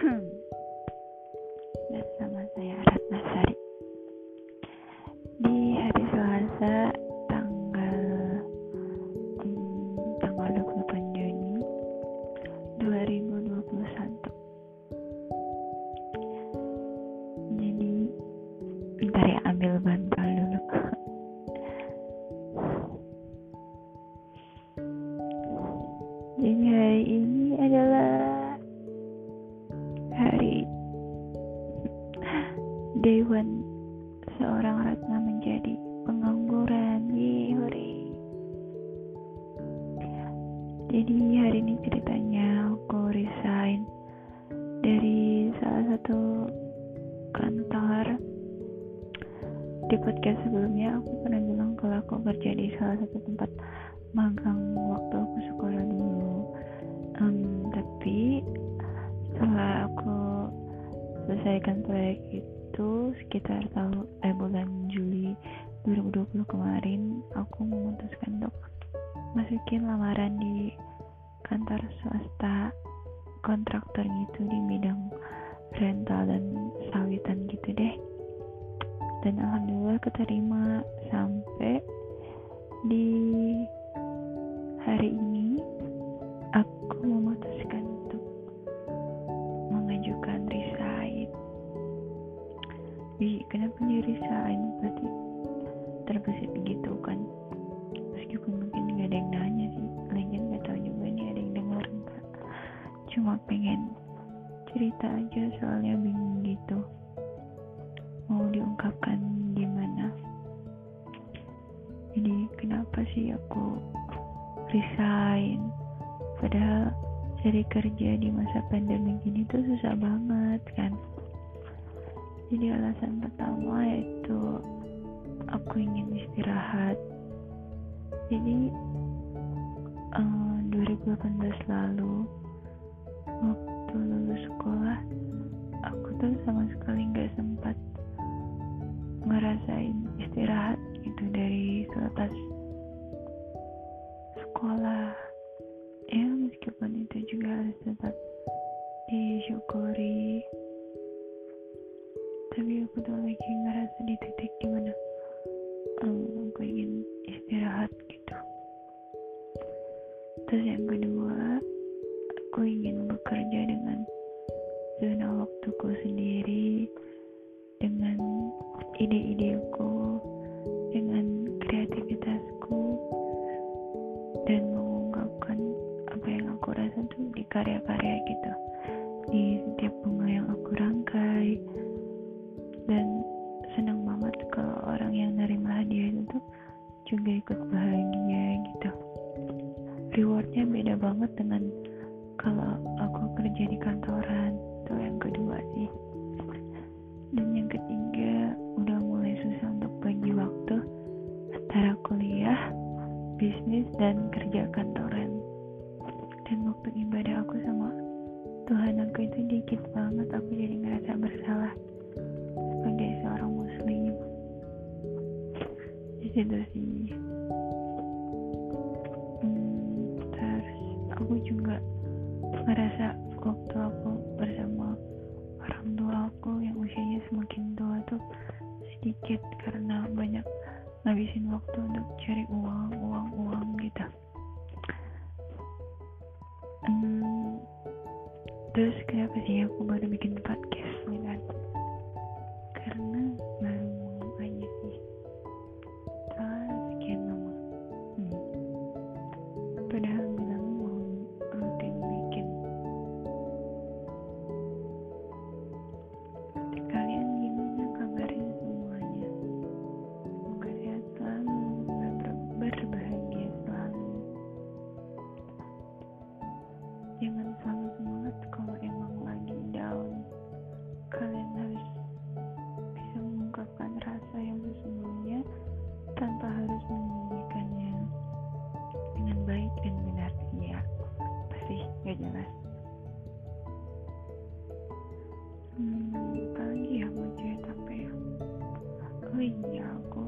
Hmm. Nah, bersama saya Ratna Sari di hari Selasa tanggal di tanggal 28 Juni 2021 jadi bentar ya ambil bantal dulu. One seorang Ratna menjadi pengangguran. Yeay, jadi hari ini ceritanya aku resign dari salah satu kantor. Di podcast sebelumnya aku pernah bilang kalau aku kerja di salah satu tempat magang waktu aku sekolah dulu. Um, tapi setelah aku selesaikan proyek itu sekitar tahun eh, bulan Juli 2020 kemarin aku memutuskan untuk masukin lamaran di kantor swasta kontraktor gitu di bidang rental dan sawitan gitu deh. Dan alhamdulillah keterima sampai di hari ini aku memutuskan resign berarti terbesit gitu kan. Meskipun mungkin gak ada yang nanya sih lagian gak tahu juga nih ada yang denger enggak cuma pengen cerita aja soalnya bingung gitu. Mau diungkapkan gimana? Jadi kenapa sih aku resign? Padahal cari kerja di masa pandemi gini tuh susah banget kan jadi alasan pertama yaitu aku ingin istirahat. Jadi uh, eh, 2018 lalu waktu lulus sekolah aku tuh sama sekali nggak sempat ngerasain istirahat gitu dari selepas sekolah. Ya meskipun itu juga harus tetap disyukuri tapi aku tuh lagi ngerasa di titik di mana um, aku ingin istirahat gitu. Terus yang kedua aku ingin bekerja dengan zona waktuku sendiri dengan ide-ideku dengan kreativitasku dan mengungkapkan apa yang aku rasa tuh di karya-karya gitu. Di setiap bunga yang aku rangkai dan senang banget kalau orang yang nerima hadiah itu tuh juga ikut bahagia gitu. Rewardnya beda banget dengan kalau aku kerja di kantoran itu yang kedua sih. Dan yang ketiga udah mulai susah untuk bagi waktu antara kuliah bisnis dan kerja kantoran di situ sih. Terus aku juga ngerasa waktu aku bersama orang tua aku yang usianya semakin tua tuh sedikit karena banyak ngabisin waktu untuk cari uang uang uang gitu. Hmm, terus kenapa sih aku baru bikin podcast kan gak jelas. Hmm, apalagi ya mau cerita apa ya? Oh iya aku